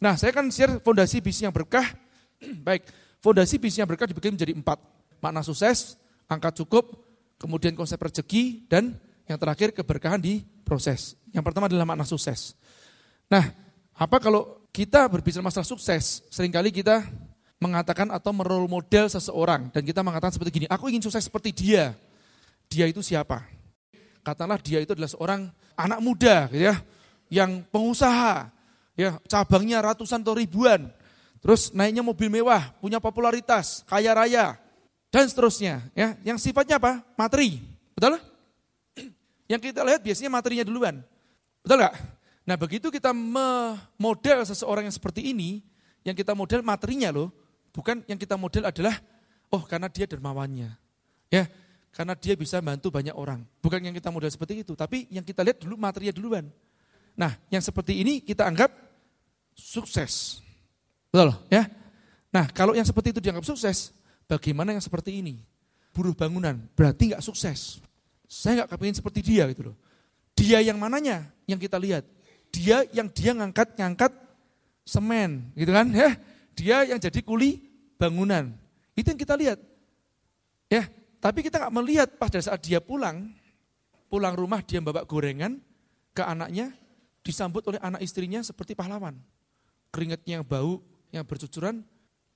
Nah, saya akan share fondasi bisnis yang berkah. Baik, fondasi bisnis yang berkah dibagi menjadi empat. Makna sukses, angka cukup, kemudian konsep rezeki, dan yang terakhir keberkahan di proses. Yang pertama adalah makna sukses. Nah, apa kalau kita berbicara masalah sukses, sering kali kita mengatakan atau merol model seseorang dan kita mengatakan seperti gini, aku ingin sukses seperti dia. Dia itu siapa? Katakanlah dia itu adalah seorang anak muda gitu ya, yang pengusaha, ya cabangnya ratusan atau ribuan, terus naiknya mobil mewah, punya popularitas, kaya raya, dan seterusnya. Ya, yang sifatnya apa? Materi, betul? Yang kita lihat biasanya materinya duluan, betul nggak? Nah begitu kita memodel seseorang yang seperti ini, yang kita model materinya loh, bukan yang kita model adalah, oh karena dia dermawannya, ya, karena dia bisa bantu banyak orang. Bukan yang kita model seperti itu, tapi yang kita lihat dulu materinya duluan. Nah, yang seperti ini kita anggap sukses. Betul ya? Nah, kalau yang seperti itu dianggap sukses, bagaimana yang seperti ini? Buruh bangunan, berarti nggak sukses. Saya nggak kepingin seperti dia gitu loh. Dia yang mananya yang kita lihat? Dia yang dia ngangkat-ngangkat semen gitu kan ya. Dia yang jadi kuli bangunan. Itu yang kita lihat. Ya, tapi kita nggak melihat pada saat dia pulang, pulang rumah dia bawa gorengan ke anaknya, disambut oleh anak istrinya seperti pahlawan keringatnya yang bau, yang bercucuran,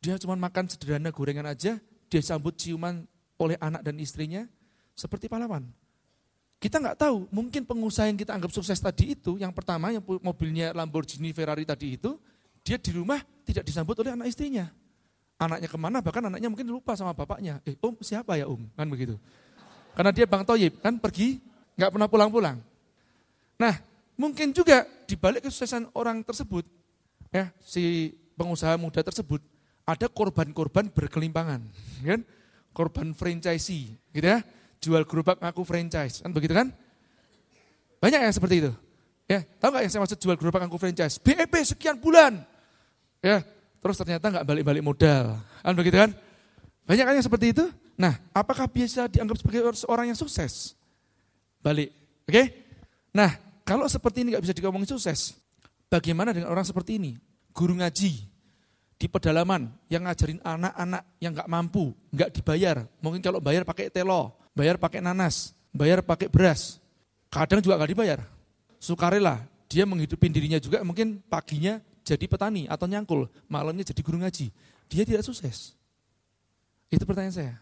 dia cuma makan sederhana gorengan aja, dia sambut ciuman oleh anak dan istrinya, seperti pahlawan. Kita nggak tahu, mungkin pengusaha yang kita anggap sukses tadi itu, yang pertama yang mobilnya Lamborghini Ferrari tadi itu, dia di rumah tidak disambut oleh anak istrinya. Anaknya ke mana, bahkan anaknya mungkin lupa sama bapaknya. Eh, om siapa ya om? Kan begitu. Karena dia Bang Toyib, kan pergi, nggak pernah pulang-pulang. Nah, mungkin juga di balik kesuksesan orang tersebut, ya si pengusaha muda tersebut ada korban-korban berkelimpangan, kan? Korban franchise, gitu ya. Jual gerobak ngaku franchise, kan begitu kan? Banyak yang seperti itu. Ya, tahu nggak yang saya maksud jual gerobak ngaku franchise? BEP sekian bulan. Ya, terus ternyata nggak balik-balik modal. Kan begitu kan? Banyak kan yang seperti itu? Nah, apakah bisa dianggap sebagai seorang yang sukses? Balik, oke? Okay? Nah, kalau seperti ini nggak bisa diomongin sukses, Bagaimana dengan orang seperti ini? Guru ngaji di pedalaman yang ngajarin anak-anak yang nggak mampu, nggak dibayar. Mungkin kalau bayar pakai telo, bayar pakai nanas, bayar pakai beras. Kadang juga nggak dibayar. Sukarela, dia menghidupin dirinya juga mungkin paginya jadi petani atau nyangkul, malamnya jadi guru ngaji. Dia tidak sukses. Itu pertanyaan saya.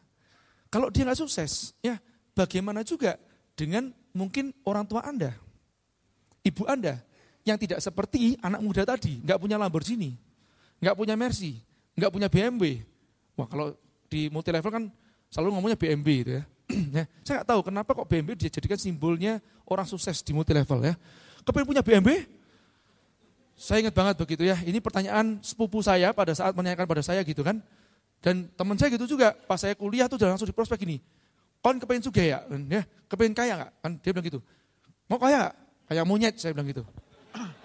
Kalau dia nggak sukses, ya bagaimana juga dengan mungkin orang tua Anda, ibu Anda, yang tidak seperti anak muda tadi, nggak punya Lamborghini, nggak punya Mercy, nggak punya BMW. Wah kalau di multi level kan selalu ngomongnya BMW itu ya. ya. Saya nggak tahu kenapa kok BMW dijadikan simbolnya orang sukses di multi level ya. Kepengen punya BMW? Saya ingat banget begitu ya. Ini pertanyaan sepupu saya pada saat menanyakan pada saya gitu kan. Dan teman saya gitu juga, pas saya kuliah tuh langsung di prospek gini. Kon kepengen juga ya? ya kepengen kaya nggak? Kan dia bilang gitu. Mau kaya Kayak monyet saya bilang gitu.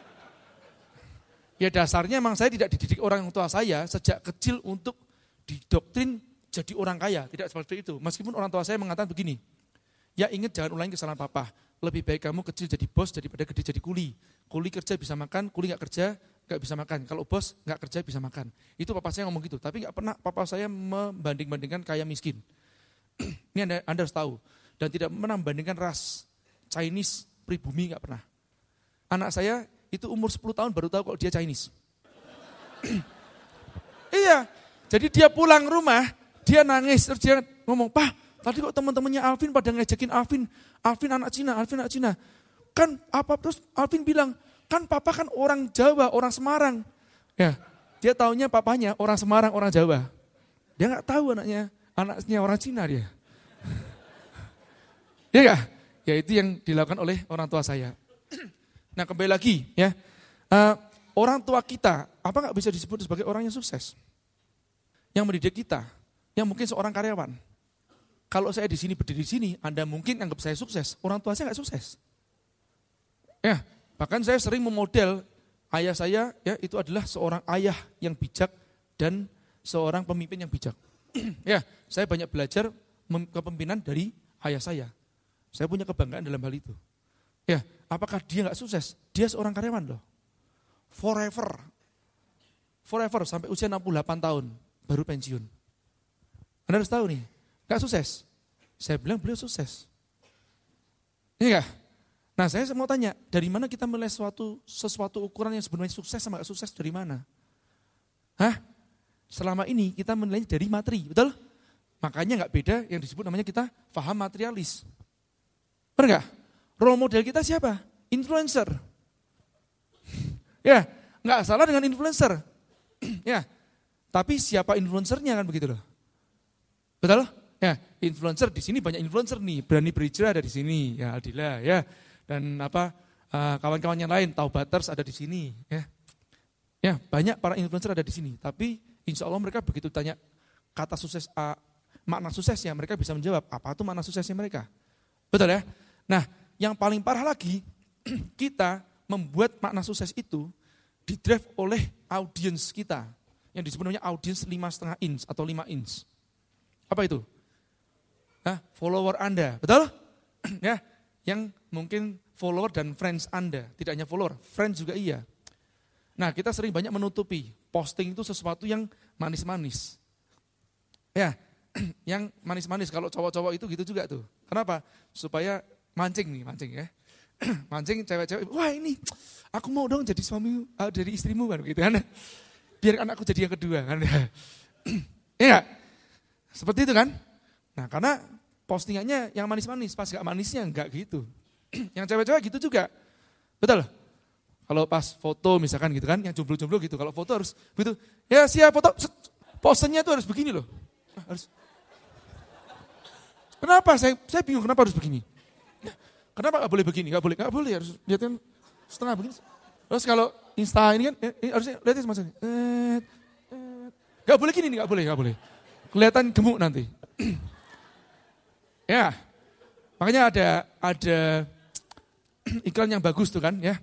Ya dasarnya memang saya tidak dididik orang tua saya sejak kecil untuk didoktrin jadi orang kaya. Tidak seperti itu. Meskipun orang tua saya mengatakan begini, ya ingat jangan ulangi kesalahan papa. Lebih baik kamu kecil jadi bos daripada gede jadi kuli. Kuli kerja bisa makan, kuli nggak kerja nggak bisa makan. Kalau bos nggak kerja bisa makan. Itu papa saya ngomong gitu. Tapi nggak pernah papa saya membanding-bandingkan kaya miskin. Ini anda, anda harus tahu. Dan tidak pernah membandingkan ras. Chinese, pribumi nggak pernah. Anak saya itu umur 10 tahun baru tahu kalau dia Chinese. iya, jadi dia pulang rumah, dia nangis, terus dia ngomong, Pak, tadi kok teman-temannya Alvin pada ngejekin Alvin, Alvin anak Cina, Alvin anak Cina. Kan apa, terus Alvin bilang, kan papa kan orang Jawa, orang Semarang. Ya, dia taunya papanya orang Semarang, orang Jawa. Dia nggak tahu anaknya, anaknya orang Cina dia. ya enggak? Ya itu yang dilakukan oleh orang tua saya. Nah kembali lagi ya, uh, orang tua kita, apa nggak bisa disebut sebagai orang yang sukses? Yang mendidik kita, yang mungkin seorang karyawan. Kalau saya di sini berdiri di sini, Anda mungkin anggap saya sukses, orang tua saya nggak sukses. Ya, bahkan saya sering memodel ayah saya ya itu adalah seorang ayah yang bijak dan seorang pemimpin yang bijak. ya, saya banyak belajar kepemimpinan dari ayah saya. Saya punya kebanggaan dalam hal itu. Ya, apakah dia nggak sukses? Dia seorang karyawan loh. Forever. forever sampai usia 68 tahun baru pensiun. Anda harus tahu nih, gak sukses. Saya bilang beliau sukses. Ini enggak? Nah saya mau tanya, dari mana kita menilai sesuatu, sesuatu ukuran yang sebenarnya sukses sama gak sukses dari mana? Hah? Selama ini kita menilai dari materi, betul? Makanya nggak beda yang disebut namanya kita faham materialis. Benar nggak? Role model kita siapa? Influencer. ya, nggak salah dengan influencer. ya, tapi siapa influencernya kan begitu loh. Betul? Ya, influencer di sini banyak influencer nih, berani berhijrah ada di sini, ya Aldila, ya dan apa uh, kawan-kawan yang lain, Taubaters ada di sini, ya. Ya, banyak para influencer ada di sini, tapi insya Allah mereka begitu tanya kata sukses uh, makna suksesnya, mereka bisa menjawab apa itu makna suksesnya mereka. Betul ya? Nah, yang paling parah lagi, kita membuat makna sukses itu didrive oleh audiens kita, yang disebut namanya audiens setengah inch atau 5 inch. Apa itu? Nah, follower Anda, betul? ya, yang mungkin follower dan friends Anda, tidak hanya follower, friends juga iya. Nah, kita sering banyak menutupi posting itu sesuatu yang manis-manis. Ya, yang manis-manis. Kalau cowok-cowok itu gitu juga tuh. Kenapa? Supaya mancing nih, mancing ya. mancing cewek-cewek, wah ini aku mau dong jadi suami uh, dari istrimu kan gitu kan. Biar anakku jadi yang kedua kan. Iya, seperti itu kan. Nah karena postingannya yang manis-manis, pas gak manisnya enggak gitu. yang cewek-cewek gitu juga. Betul? Kalau pas foto misalkan gitu kan, yang jomblo-jomblo gitu, kalau foto harus gitu. Ya siap foto, posenya tuh harus begini loh. Harus Kenapa? Saya, saya bingung kenapa harus begini. Kenapa gak boleh begini? Gak boleh, gak boleh harus lihat kan setengah begini. Terus kalau Insta ini kan, eh, eh, harusnya lihat mas. Eh, eh, gak boleh gini nih, gak boleh, gak boleh. Kelihatan gemuk nanti. ya, makanya ada ada iklan yang bagus tuh kan ya.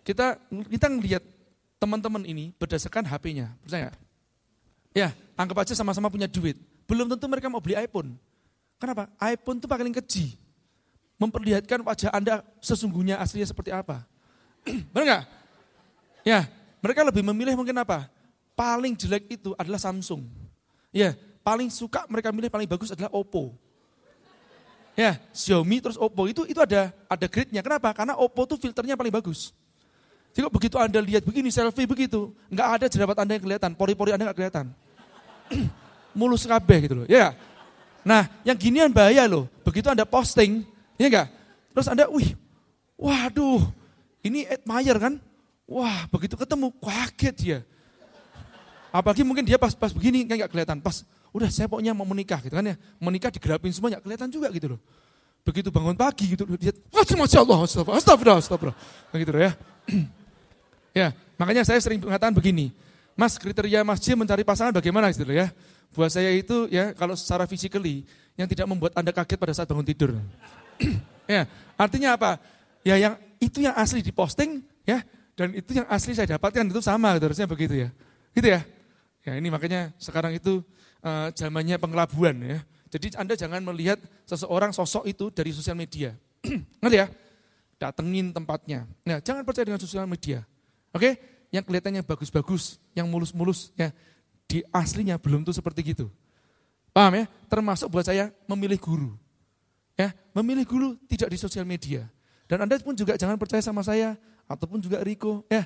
Kita kita ngelihat teman-teman ini berdasarkan HP-nya, percaya? Ya, anggap aja sama-sama punya duit. Belum tentu mereka mau beli iPhone. Kenapa? iPhone itu paling keji. Memperlihatkan wajah Anda sesungguhnya aslinya seperti apa. Benar nggak? Ya, mereka lebih memilih mungkin apa? Paling jelek itu adalah Samsung. Ya, paling suka mereka milih paling bagus adalah Oppo. Ya, Xiaomi terus Oppo itu itu ada ada grade-nya. Kenapa? Karena Oppo tuh filternya paling bagus. Jadi begitu Anda lihat begini selfie begitu, nggak ada jerawat Anda yang kelihatan, pori-pori Anda nggak kelihatan. Mulus kabeh gitu loh. Ya. Nah, yang ginian bahaya loh. Begitu Anda posting, ya enggak? Terus Anda, wih, waduh, ini admire kan? Wah, begitu ketemu, kaget ya. Apalagi mungkin dia pas pas begini kan kelihatan. Pas, udah saya pokoknya mau menikah gitu kan ya. Menikah digerapin semua kelihatan juga gitu loh. Begitu bangun pagi gitu, dia, Masya Allah, astagfirullah, astagfirullah, astagfirullah. Begitu loh ya. ya, makanya saya sering mengatakan begini, Mas kriteria Mas Jim mencari pasangan bagaimana gitu loh ya. Buat saya itu ya kalau secara physically yang tidak membuat Anda kaget pada saat bangun tidur. ya, artinya apa? Ya yang itu yang asli diposting ya dan itu yang asli saya dapatkan itu sama gitu, harusnya begitu ya. Gitu ya. Ya ini makanya sekarang itu uh, zamannya pengelabuan ya. Jadi Anda jangan melihat seseorang sosok itu dari sosial media. Ngerti ya? Datengin tempatnya. Nah, jangan percaya dengan sosial media. Oke? Yang kelihatannya bagus-bagus, yang mulus-mulus ya di aslinya belum tuh seperti gitu. Paham ya? Termasuk buat saya memilih guru. Ya, memilih guru tidak di sosial media. Dan Anda pun juga jangan percaya sama saya ataupun juga Riko, ya.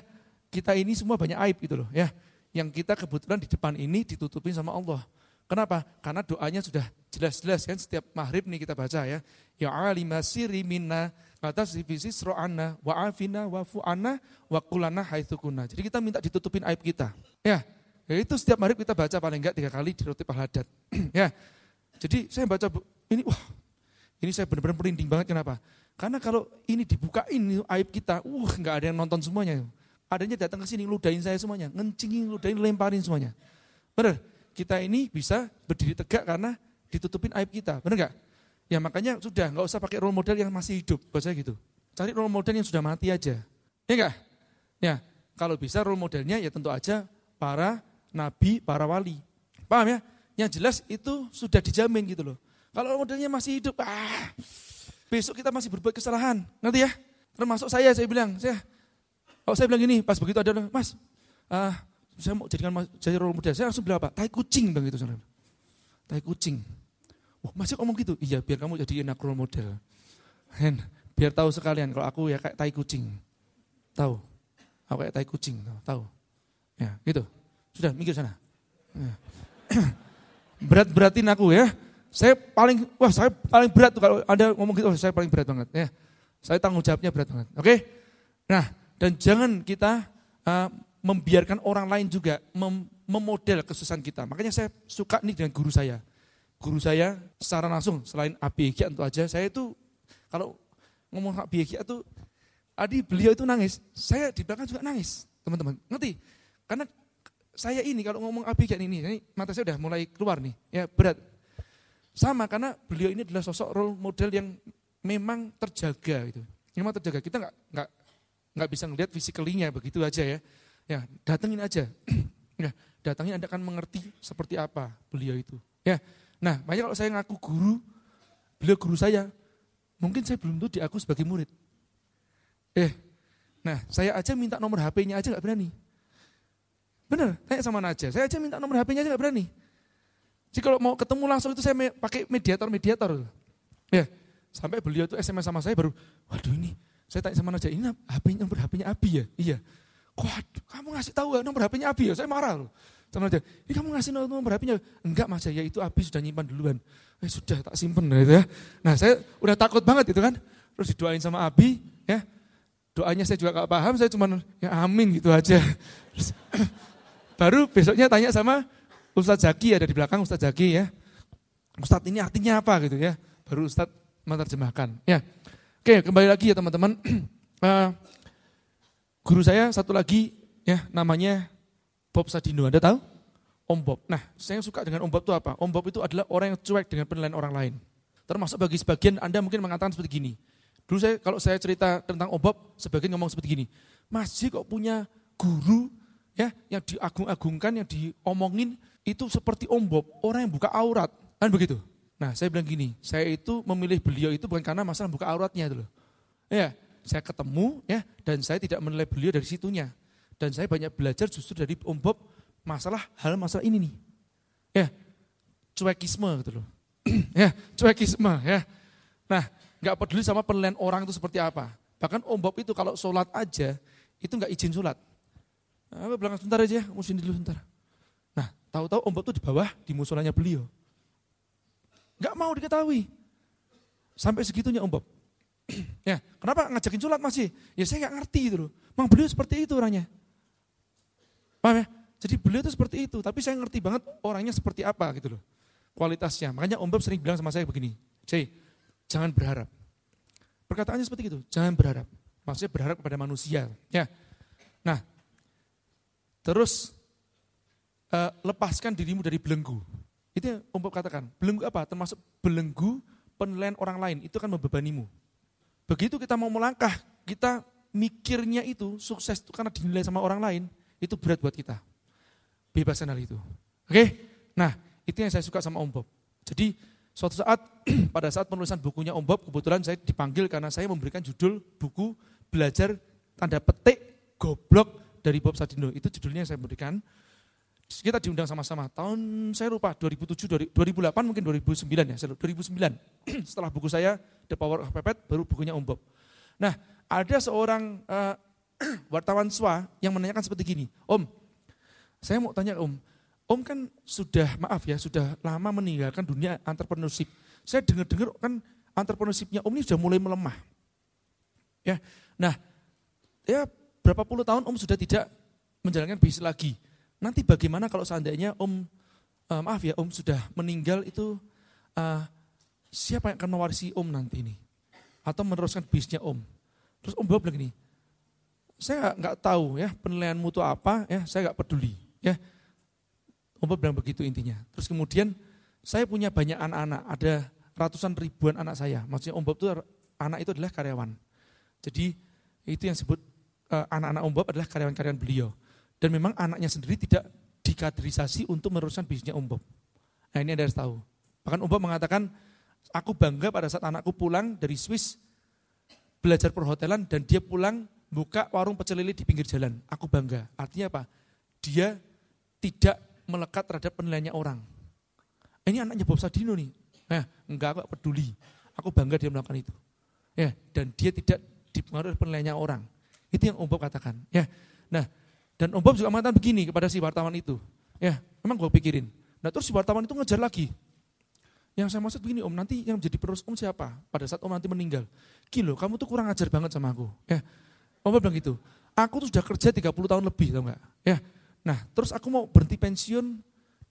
Kita ini semua banyak aib gitu loh, ya. Yang kita kebetulan di depan ini ditutupin sama Allah. Kenapa? Karena doanya sudah jelas-jelas kan setiap maghrib nih kita baca ya. Ya alima siri minna kata sifisi sro'ana wa afina wa fu'ana wa kulana haithukuna. Jadi kita minta ditutupin aib kita. Ya, itu setiap hari kita baca paling enggak tiga kali di roti pahladat. ya. Jadi saya baca ini wah ini saya benar-benar merinding banget kenapa? Karena kalau ini dibukain aib kita, uh nggak ada yang nonton semuanya. Adanya datang ke sini ludahin saya semuanya, ngencingin, ludahin, lemparin semuanya. Benar? Kita ini bisa berdiri tegak karena ditutupin aib kita, benar nggak? Ya makanya sudah nggak usah pakai role model yang masih hidup, buat saya gitu. Cari role model yang sudah mati aja. Ya enggak? Ya, kalau bisa role modelnya ya tentu aja para nabi, para wali. Paham ya? Yang jelas itu sudah dijamin gitu loh. Kalau modelnya masih hidup, ah, besok kita masih berbuat kesalahan. Nanti ya? Termasuk saya, saya bilang, saya, kalau saya bilang gini, pas begitu ada, mas, ah, saya mau jadikan jadi role model, saya langsung bilang apa? Tai kucing bang itu. Tai kucing. Wah masih ngomong gitu? Iya biar kamu jadi enak role model. Hen, biar tahu sekalian kalau aku ya kayak tai kucing. Tahu? Aku kayak tai kucing, tahu? Ya gitu. Sudah mikir sana. Ya. Berat-beratin aku ya. Saya paling, wah saya paling berat tuh kalau Anda ngomong gitu, oh, saya paling berat banget. ya. Saya tanggung jawabnya berat banget. Oke? Nah, dan jangan kita uh, membiarkan orang lain juga mem memodel kesusahan kita. Makanya saya suka nih dengan guru saya. Guru saya secara langsung, selain ABG tentu aja, saya itu kalau ngomong ABG itu, adi beliau itu nangis, saya di belakang juga nangis, teman-teman. Ngerti? Karena saya ini kalau ngomong ABG ini, ini mata saya udah mulai keluar nih, ya berat. Sama karena beliau ini adalah sosok role model yang memang terjaga itu. Memang terjaga. Kita nggak nggak nggak bisa ngelihat fisikalinya begitu aja ya. Ya, datengin aja. ya, datangin Anda akan mengerti seperti apa beliau itu. Ya. Nah, makanya kalau saya ngaku guru, beliau guru saya, mungkin saya belum tuh diaku sebagai murid. Eh, nah saya aja minta nomor HP-nya aja nggak berani. Bener, tanya sama Naja, saya aja minta nomor HP-nya aja nggak berani. Jadi kalau mau ketemu langsung itu saya pakai mediator-mediator. Ya, sampai beliau itu SMS sama saya baru, waduh ini, saya tanya sama Naja, ini HP nomor HP-nya Abi ya? Iya. Waduh, kamu ngasih tahu ya nomor HP-nya Abi ya? Saya marah loh. Sama Naja, ini kamu ngasih nomor HP-nya? Enggak mas, ya itu Abi sudah nyimpan duluan. Eh sudah, tak simpen gitu ya. Nah saya udah takut banget itu kan. Terus didoain sama Abi, ya. Doanya saya juga gak paham, saya cuma ya amin gitu aja. Terus, baru besoknya tanya sama Ustadz Zaki ada di belakang Ustadz Zaki ya. Ustadz ini artinya apa gitu ya. Baru Ustadz menerjemahkan. Ya. Oke kembali lagi ya teman-teman. uh, guru saya satu lagi ya namanya Bob Sadino. Anda tahu? Om Bob. Nah saya suka dengan Om Bob itu apa? Om Bob itu adalah orang yang cuek dengan penilaian orang lain. Termasuk bagi sebagian Anda mungkin mengatakan seperti gini. Dulu saya kalau saya cerita tentang Om Bob, sebagian ngomong seperti gini. Masih kok punya guru ya yang diagung-agungkan, yang diomongin, itu seperti Om Bob, orang yang buka aurat. Kan begitu? Nah, saya bilang gini, saya itu memilih beliau itu bukan karena masalah buka auratnya itu loh. Ya, saya ketemu ya dan saya tidak menilai beliau dari situnya. Dan saya banyak belajar justru dari Om Bob masalah hal masalah ini nih. Ya, cuekisme gitu loh. ya, cuekisme ya. Nah, nggak peduli sama penilaian orang itu seperti apa. Bahkan Om Bob itu kalau sholat aja, itu nggak izin sholat. Nah, belakang sebentar aja, musim dulu sebentar. Tahu-tahu ombak itu di bawah di musolanya beliau. Gak mau diketahui. Sampai segitunya ombak. ya, kenapa ngajakin sholat masih? Ya saya gak ngerti itu loh. Memang beliau seperti itu orangnya. Paham ya? Jadi beliau itu seperti itu, tapi saya ngerti banget orangnya seperti apa gitu loh. Kualitasnya. Makanya Om Bob sering bilang sama saya begini, Jay, jangan berharap. Perkataannya seperti itu, jangan berharap. Maksudnya berharap kepada manusia. Ya. Nah, terus uh, lepaskan dirimu dari belenggu. Itu yang Om Bob katakan. Belenggu apa? Termasuk belenggu penilaian orang lain. Itu kan membebanimu. Begitu kita mau melangkah, kita mikirnya itu sukses itu karena dinilai sama orang lain, itu berat buat kita. Bebaskan hal itu. Oke? Nah, itu yang saya suka sama Om Bob. Jadi suatu saat, pada saat penulisan bukunya Om Bob, kebetulan saya dipanggil karena saya memberikan judul buku Belajar Tanda Petik Goblok dari Bob Sadino. Itu judulnya yang saya berikan kita diundang sama-sama. Tahun saya lupa 2007 2008 mungkin 2009 ya, 2009. Setelah buku saya The Power of Pepet baru bukunya Om Bob. Nah, ada seorang uh, wartawan SWA yang menanyakan seperti gini, "Om, saya mau tanya Om, Om kan sudah maaf ya, sudah lama meninggalkan dunia entrepreneurship. Saya dengar-dengar kan entrepreneurshipnya Om ini sudah mulai melemah. Ya. Nah, ya berapa puluh tahun Om sudah tidak menjalankan bisnis lagi. Nanti bagaimana kalau seandainya Om, uh, maaf ya Om sudah meninggal itu, uh, siapa yang akan mewarisi Om nanti ini? Atau meneruskan bisnisnya Om? Terus Om Bob bilang gini, saya nggak tahu ya penilaianmu itu apa, ya saya nggak peduli. ya Om Bob bilang begitu intinya. Terus kemudian saya punya banyak anak-anak, ada ratusan ribuan anak saya. Maksudnya Om Bob itu anak itu adalah karyawan. Jadi itu yang disebut eh, anak-anak Om Bob adalah karyawan-karyawan beliau. Dan memang anaknya sendiri tidak dikaderisasi untuk meneruskan bisnisnya Om Bob. Nah ini Anda harus tahu. Bahkan Om Bob mengatakan, aku bangga pada saat anakku pulang dari Swiss, belajar perhotelan dan dia pulang buka warung pecel lele di pinggir jalan. Aku bangga. Artinya apa? Dia tidak melekat terhadap penilaiannya orang. Ini anaknya Bob Sadino nih. Nah, enggak aku peduli. Aku bangga dia melakukan itu. Ya, dan dia tidak dipengaruhi penilaiannya orang. Itu yang Om Bob katakan. Ya, nah, dan Om Bob juga mengatakan begini kepada si wartawan itu. Ya, memang gue pikirin. Nah terus si wartawan itu ngejar lagi. Yang saya maksud begini om, nanti yang jadi penerus om siapa? Pada saat om nanti meninggal. Gila, kamu tuh kurang ajar banget sama aku. Ya, Om bilang gitu. Aku tuh sudah kerja 30 tahun lebih, tau gak? Ya, nah terus aku mau berhenti pensiun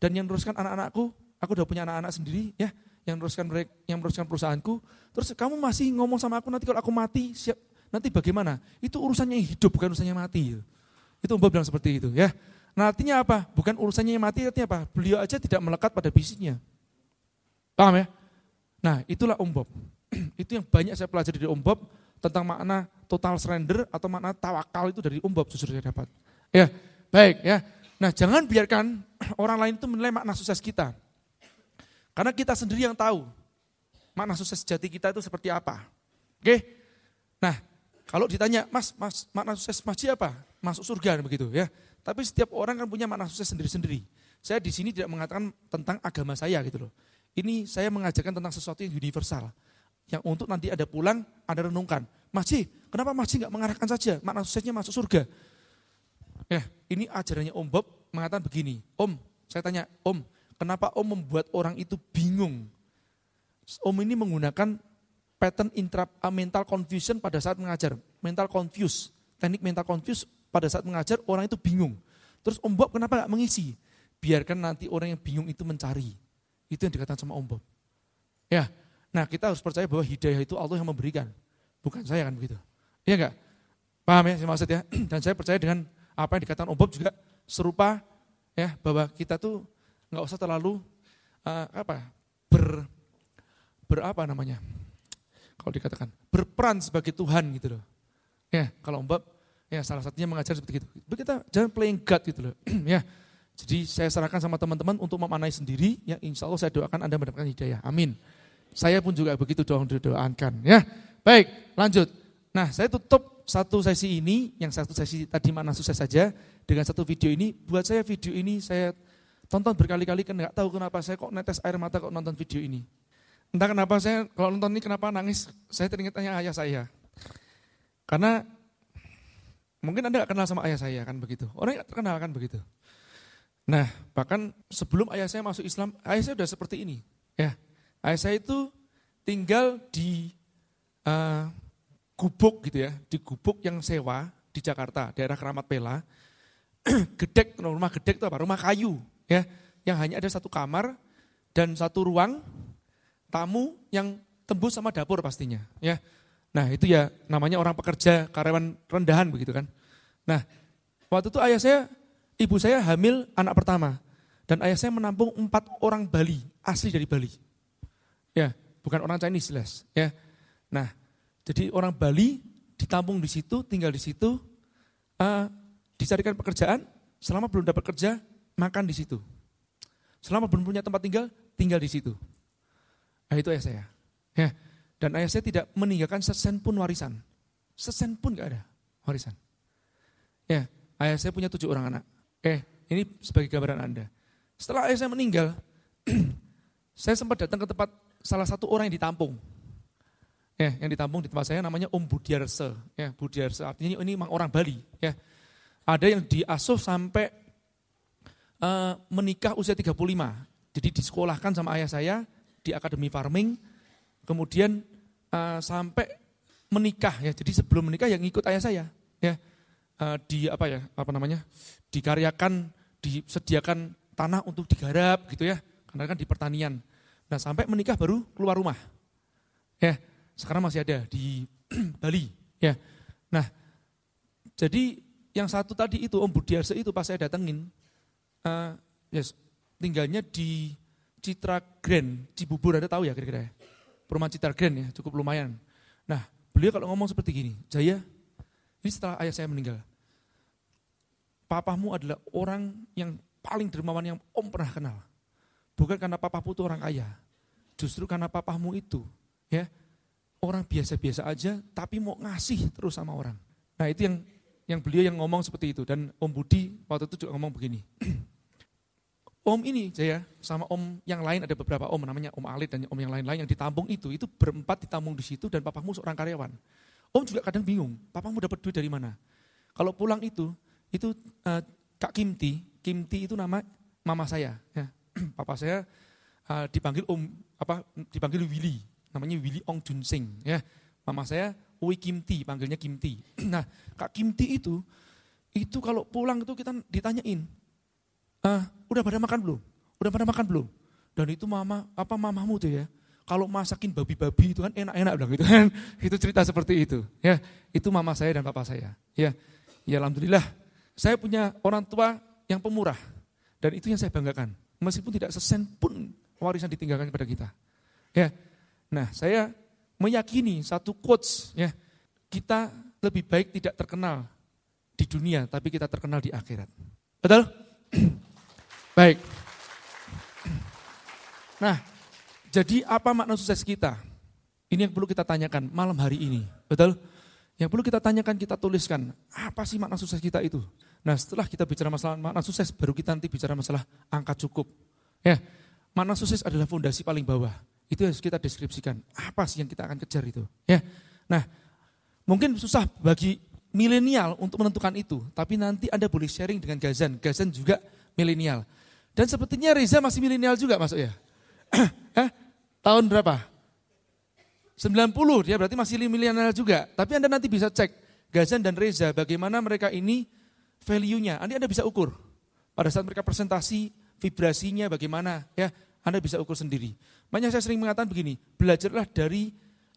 dan yang meneruskan anak-anakku, aku udah punya anak-anak sendiri, ya, yang meneruskan mereka, yang meneruskan perusahaanku. Terus kamu masih ngomong sama aku nanti kalau aku mati, siap, nanti bagaimana? Itu urusannya hidup, bukan urusannya mati. Itu Om bilang seperti itu, ya. Nah artinya apa? Bukan urusannya yang mati, artinya apa? Beliau aja tidak melekat pada bisnisnya. Paham ya? Nah, itulah Om Bob. itu yang banyak saya pelajari dari Om Bob tentang makna total surrender atau makna tawakal itu dari Om Bob justru saya dapat. Ya, baik ya. Nah, jangan biarkan orang lain itu menilai makna sukses kita. Karena kita sendiri yang tahu makna sukses sejati kita itu seperti apa. Oke? Nah, kalau ditanya, Mas, Mas, makna sukses Mas apa? Masuk surga begitu ya. Tapi setiap orang kan punya makna sukses sendiri-sendiri. Saya di sini tidak mengatakan tentang agama saya gitu loh. Ini saya mengajarkan tentang sesuatu yang universal. Yang untuk nanti ada pulang, ada renungkan. Masih, kenapa masih nggak mengarahkan saja? Makna suksesnya masuk surga. Ya, ini ajarannya Om Bob mengatakan begini. Om, saya tanya, Om, kenapa Om membuat orang itu bingung? Om ini menggunakan pattern intra, mental confusion pada saat mengajar. Mental confuse, teknik mental confuse pada saat mengajar orang itu bingung. Terus Om Bob kenapa nggak mengisi? Biarkan nanti orang yang bingung itu mencari. Itu yang dikatakan sama Om Bob. Ya, nah kita harus percaya bahwa hidayah itu Allah yang memberikan. Bukan saya kan begitu. Iya enggak? Paham ya maksud ya? Dan saya percaya dengan apa yang dikatakan Om Bob juga serupa ya bahwa kita tuh nggak usah terlalu uh, apa ber berapa namanya kalau dikatakan berperan sebagai Tuhan gitu loh ya kalau Bob ya salah satunya mengajar seperti itu kita jangan playing God gitu loh ya jadi saya serahkan sama teman-teman untuk memanai sendiri, yang insya Allah saya doakan Anda mendapatkan hidayah. Amin. Saya pun juga begitu doang didoakan. Ya, baik, lanjut. Nah, saya tutup satu sesi ini, yang satu sesi tadi mana sukses saja, dengan satu video ini. Buat saya video ini saya tonton berkali-kali, kan nggak tahu kenapa saya kok netes air mata kok nonton video ini. Entah kenapa saya kalau nonton ini kenapa nangis, saya teringatnya ayah saya. Karena mungkin Anda nggak kenal sama ayah saya kan begitu. Orang nggak terkenal kan begitu. Nah, bahkan sebelum ayah saya masuk Islam, ayah saya sudah seperti ini. Ya, ayah saya itu tinggal di uh, gubuk gitu ya, di gubuk yang sewa di Jakarta, daerah Keramat Pela. gedek, rumah gedek itu apa? Rumah kayu, ya, yang hanya ada satu kamar dan satu ruang tamu yang tembus sama dapur pastinya, ya. Nah, itu ya namanya orang pekerja karyawan rendahan begitu kan. Nah, waktu itu ayah saya Ibu saya hamil anak pertama. Dan ayah saya menampung empat orang Bali, asli dari Bali. Ya, bukan orang Chinese jelas. Ya. Nah, jadi orang Bali ditampung di situ, tinggal di situ, uh, dicarikan pekerjaan, selama belum dapat kerja, makan di situ. Selama belum punya tempat tinggal, tinggal di situ. Nah, itu ayah saya. Ya. Dan ayah saya tidak meninggalkan sesen pun warisan. Sesen pun gak ada warisan. Ya, ayah saya punya tujuh orang anak. Eh, ini sebagai gambaran Anda. Setelah ayah saya meninggal, saya sempat datang ke tempat salah satu orang yang ditampung. Ya, yang ditampung di tempat saya namanya Om Budiarse. Ya, Budiarse artinya ini memang orang Bali. Ya. Ada yang diasuh sampai uh, menikah usia 35. Jadi disekolahkan sama ayah saya di Akademi Farming. Kemudian uh, sampai menikah ya. Jadi sebelum menikah yang ikut ayah saya. Ya. Uh, di apa ya apa namanya dikaryakan disediakan tanah untuk digarap gitu ya. Karena kan di pertanian. Nah sampai menikah baru keluar rumah ya. Sekarang masih ada di Bali ya. Nah jadi yang satu tadi itu Om Budiarse itu pas saya datengin uh, yes, tinggalnya di Citra Grand Cibubur ada tahu ya kira-kira ya perumahan Citra Grand ya cukup lumayan nah beliau kalau ngomong seperti gini Jaya ini setelah ayah saya meninggal. Papamu adalah orang yang paling dermawan yang om pernah kenal. Bukan karena papamu itu orang kaya. Justru karena papamu itu ya orang biasa-biasa aja tapi mau ngasih terus sama orang. Nah itu yang yang beliau yang ngomong seperti itu. Dan Om Budi waktu itu juga ngomong begini. om ini saya sama om yang lain ada beberapa om namanya Om Alit dan om yang lain-lain yang ditampung itu, itu berempat ditampung di situ dan papamu seorang karyawan. Om juga kadang bingung, papamu dapat duit dari mana? Kalau pulang itu, itu uh, Kak Kimti, Kimti itu nama mama saya. Ya. Papa saya uh, dipanggil Om apa dipanggil Willy, namanya Willy Ong Jun Sing. Ya. Mama saya Ui Kimti, panggilnya Kimti. Nah, Kak Kimti itu, itu kalau pulang itu kita ditanyain, ah, udah pada makan belum? Udah pada makan belum? Dan itu mama, apa mamamu tuh ya, kalau masakin babi-babi itu kan enak-enak bilang gitu kan. itu cerita seperti itu. Ya, itu mama saya dan papa saya. Ya, ya alhamdulillah saya punya orang tua yang pemurah dan itu yang saya banggakan. Meskipun tidak sesen pun warisan ditinggalkan kepada kita. Ya. Nah, saya meyakini satu quotes ya, kita lebih baik tidak terkenal di dunia tapi kita terkenal di akhirat. Betul? Baik. Nah, jadi apa makna sukses kita? Ini yang perlu kita tanyakan malam hari ini. Betul? Yang perlu kita tanyakan, kita tuliskan, apa sih makna sukses kita itu? Nah setelah kita bicara masalah makna sukses, baru kita nanti bicara masalah angka cukup. Ya, makna sukses adalah fondasi paling bawah. Itu harus kita deskripsikan. Apa sih yang kita akan kejar itu? Ya, Nah, mungkin susah bagi milenial untuk menentukan itu. Tapi nanti Anda boleh sharing dengan Gazan. Gazan juga milenial. Dan sepertinya Reza masih milenial juga masuk ya. eh, tahun berapa? 90, dia berarti masih milenial juga. Tapi Anda nanti bisa cek Gazan dan Reza bagaimana mereka ini value-nya. Nanti Anda bisa ukur. Pada saat mereka presentasi, vibrasinya bagaimana ya. Anda bisa ukur sendiri. Makanya saya sering mengatakan begini, belajarlah dari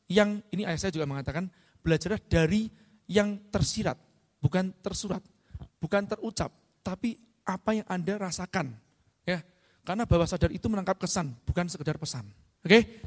yang, ini ayah saya juga mengatakan, belajarlah dari yang tersirat, bukan tersurat, bukan terucap, tapi apa yang Anda rasakan. Ya, karena bawah sadar itu menangkap kesan, bukan sekedar pesan. Oke?